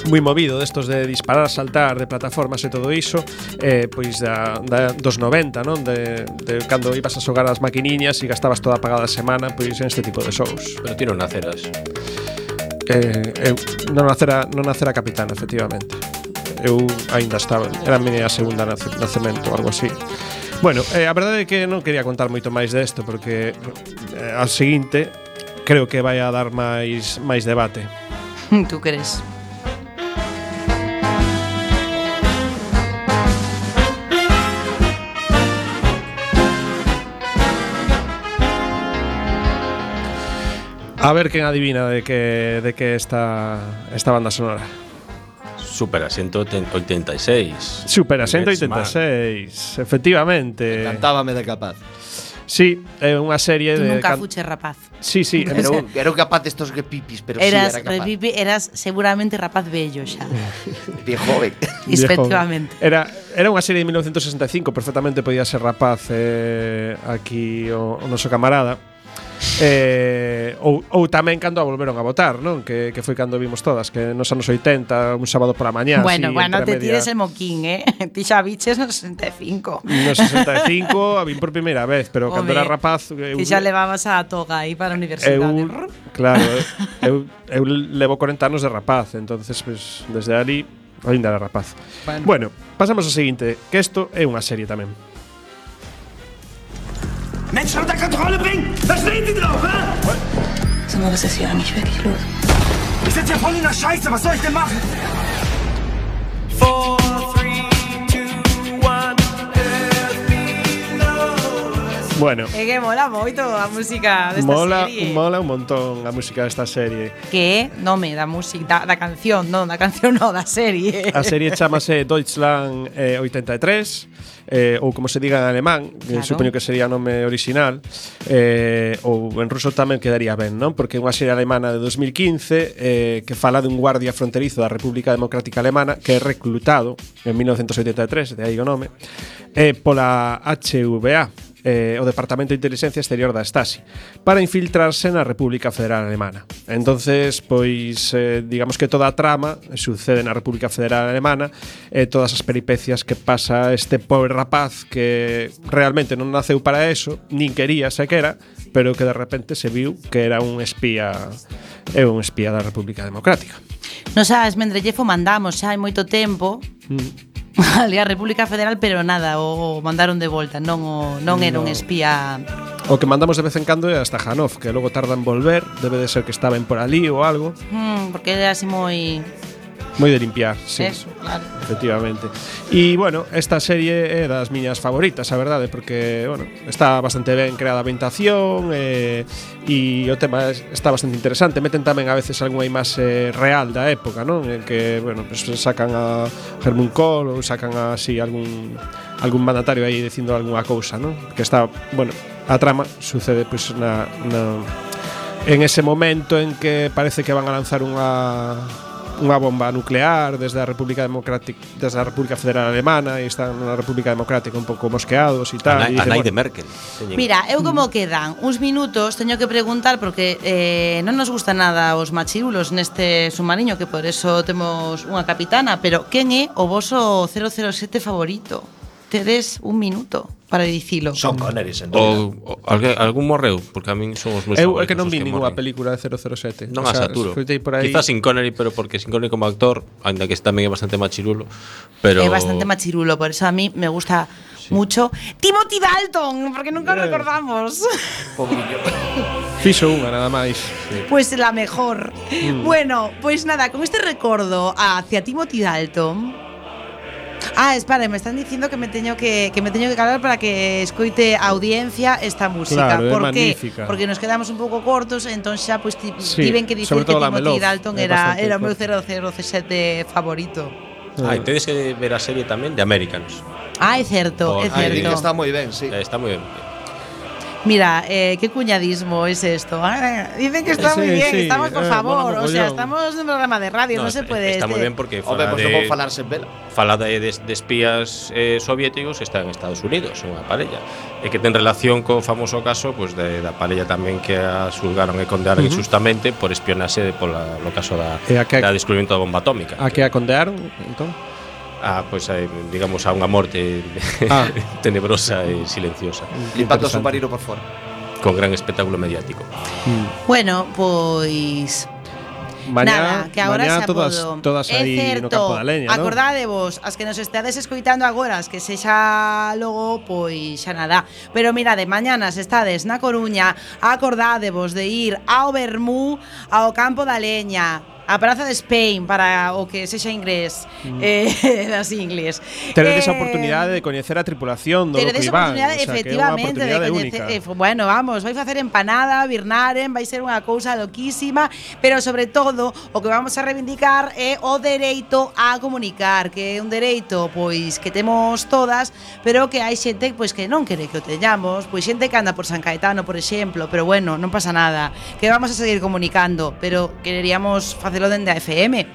moi movido destos de disparar, saltar de plataformas e todo iso, eh, pois da, da dos 90, non? De, de cando ibas a xogar as maquiniñas e gastabas toda a pagada semana pois en este tipo de xogos Pero ti non naceras. Eh, eu non nacera, non nacera capitán, efectivamente. Eu aínda estaba, era a miña segunda nace, nacemento, algo así. Bueno, eh, a verdade é que non quería contar moito máis desto porque eh, ao seguinte creo que vai a dar máis máis debate. Tú crees? A ver quen adivina de que de que esta esta banda sonora. Super a 186. Super a 186, efectivamente. Cantábame de capaz. Sí, eh, é unha serie Tú de nunca can... fuche rapaz. Sí, sí, era un, era un capaz destos de pipis, pero eras, sí era capaz. Pipi, eras seguramente rapaz bello xa. Bien joven. Efectivamente. Era era unha serie de 1965, perfectamente podía ser rapaz eh, aquí o, o noso camarada Eh, ou, ou tamén cando a volveron a votar, non? Que, que foi cando vimos todas, que nos anos 80, un sábado pola mañá. Bueno, así, bueno, te media... tires el moquín, eh? Ti xa biches no 65. No 65, a vin por primeira vez, pero Home, cando era rapaz... Eu, ti xa levabas a toga aí para a universidade. Eu, claro, eu, eu levo 40 anos de rapaz, entonces pues, desde ali ainda era rapaz. Bueno. bueno, pasamos ao seguinte, que isto é unha serie tamén. Menschen unter Kontrolle bringen! Verstehen Sie doch, hä? Sag mal, was ist hier eigentlich wirklich los? Ich sitze hier voll in der Scheiße, was soll ich denn machen? Bueno. É que mola moito a música desta mola, serie. Mola un montón a música desta serie. Que é nome da música, da, da canción, non, da canción non, da serie. A serie chamase Deutschland eh, 83 eh, ou como se diga en alemán, eh, claro. supoño que sería o nome original, eh, ou en ruso tamén quedaría ben, non? Porque é unha serie alemana de 2015 eh, que fala dun guardia fronterizo da República Democrática Alemana que é reclutado en 1983, de aí o nome, eh, pola HVA, eh, o Departamento de Inteligencia Exterior da Stasi para infiltrarse na República Federal Alemana. Entonces, pois eh, digamos que toda a trama sucede na República Federal Alemana e eh, todas as peripecias que pasa este pobre rapaz que realmente non naceu para eso, nin quería sequera, pero que de repente se viu que era un espía é un espía da República Democrática. Nos a Esmendrellejo mandamos xa hai moito tempo mm Vale, a República Federal, pero nada, o mandaron de volta, non o non era no. un espía. O que mandamos de vez en cando é hasta Hanov, que logo tarda en volver, debe de ser que estaba en por ali ou algo. Hmm, porque era así moi Moi de limpiar, sí. Eso, claro. Efectivamente. E, bueno, esta serie é das miñas favoritas, a verdade, porque, bueno, está bastante ben creada a ambientación eh, e, e o tema está bastante interesante. Meten tamén a veces algunha imaxe real da época, non? En que, bueno, pues, sacan a Germán Kohl ou sacan así algún algún mandatario aí dicindo algunha cousa, non? Que está, bueno, a trama sucede pois pues, na, na en ese momento en que parece que van a lanzar unha unha bomba nuclear desde a República Democrática desde a República Federal Alemana e están na República Democrática un pouco mosqueados e tal. A, na, a nai de Merkel. Teñen. Mira, eu como mm. quedan uns minutos teño que preguntar porque eh, non nos gusta nada os machirulos neste submarino que por eso temos unha capitana, pero quen é o voso 007 favorito? tedes un minuto para dicilo. Son Connery, sen o, o alguén, algún morreu, porque a min son os meus Eu é que non vi ninguna película de 007. Non o sea, a saturo. Por aí... Quizás sin Connery, pero porque sin Connery como actor, ainda que tamén é bastante machirulo, pero... É bastante machirulo, por eso a mí me gusta sí. mucho. Timothy Dalton, porque nunca eh. recordamos. Fixo unha, nada máis. Sí. Pois pues la mejor. Mm. Bueno, pois pues nada, con este recordo hacia Timothy Dalton, Ah, espera, me están diciendo que me teño que, que me teño que calar para que escoite a audiencia esta música. Claro, é ¿Por qué? magnífica. Porque nos quedamos un pouco cortos, entón xa pues ti, Sí, tiven que dicir sobre que todo la Timothy Dalton é era bastante era o meu corta. 007 favorito. Ah, e tedes que ver a serie tamén de Americans. Ah, é certo, é Por- di que certo. está moi ben, sí. Eh, Está moi ben. Mira, eh, qué cuñadismo es esto. Ah, eh, dicen que está sí, muy bien, sí, estamos por eh, favor. Bueno, o sea, estamos en un programa de radio, no, no se puede. Está este. moi ben porque fala Hombre, de, falarse vela. Fala de, de, de espías eh, soviéticos está en Estados Unidos, unha parella. E que ten relación co famoso caso pues, de, da parella tamén que eh, a xulgaron e condearon uh -huh. injustamente por espionaxe de, pola, no caso da, e a que, da descubrimento da bomba atómica. A que a condearon, entón? a, pois, pues, digamos, a unha morte ah. tenebrosa e silenciosa. Limpando o submarino por fora. Con gran espectáculo mediático. Mm. Bueno, pois... Mañá, Nada, que agora mañá xa todas, podo. todas aí certo, no campo da leña, Acordadevos, as que nos estades escoitando agora, as que sexa logo, pois xa nada. Pero mirade, mañana se estades na Coruña, acordadevos de ir ao Bermú, ao campo da leña, a Praza de Spain para o que sexa inglés mm. eh, das inglés. Teredes eh, a oportunidade de coñecer a tripulación do Teredes a oportunidade, Iván, efectivamente, o sea, de coñecer, eh, bueno, vamos, vai facer empanada, birnaren, vai ser unha cousa loquísima, pero sobre todo o que vamos a reivindicar é o dereito a comunicar, que é un dereito pois que temos todas, pero que hai xente pois que non quere que o teñamos, pois xente que anda por San Caetano, por exemplo, pero bueno, non pasa nada, que vamos a seguir comunicando, pero quereríamos facer facelo dende a FM.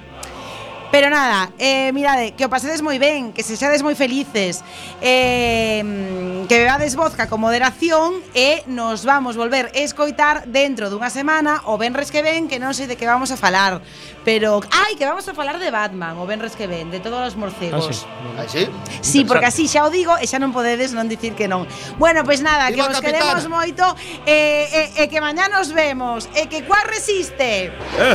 Pero nada, eh, mirade, eh, que o pasedes moi ben, que se xades moi felices, eh, que bebades vodka con moderación e nos vamos volver a escoitar dentro dunha semana o Benres que ven, que non sei de que vamos a falar, pero ai, que vamos a falar de Batman o Benres que ven, de todos os morcegos. Ah, sí? Ah, sí? sí, porque así xa o digo e xa non podedes non dicir que non. Bueno, pois pues nada, Viva que vos capitana. queremos moito e eh, eh, eh, que mañá nos vemos e eh, que cuá resiste. Eh.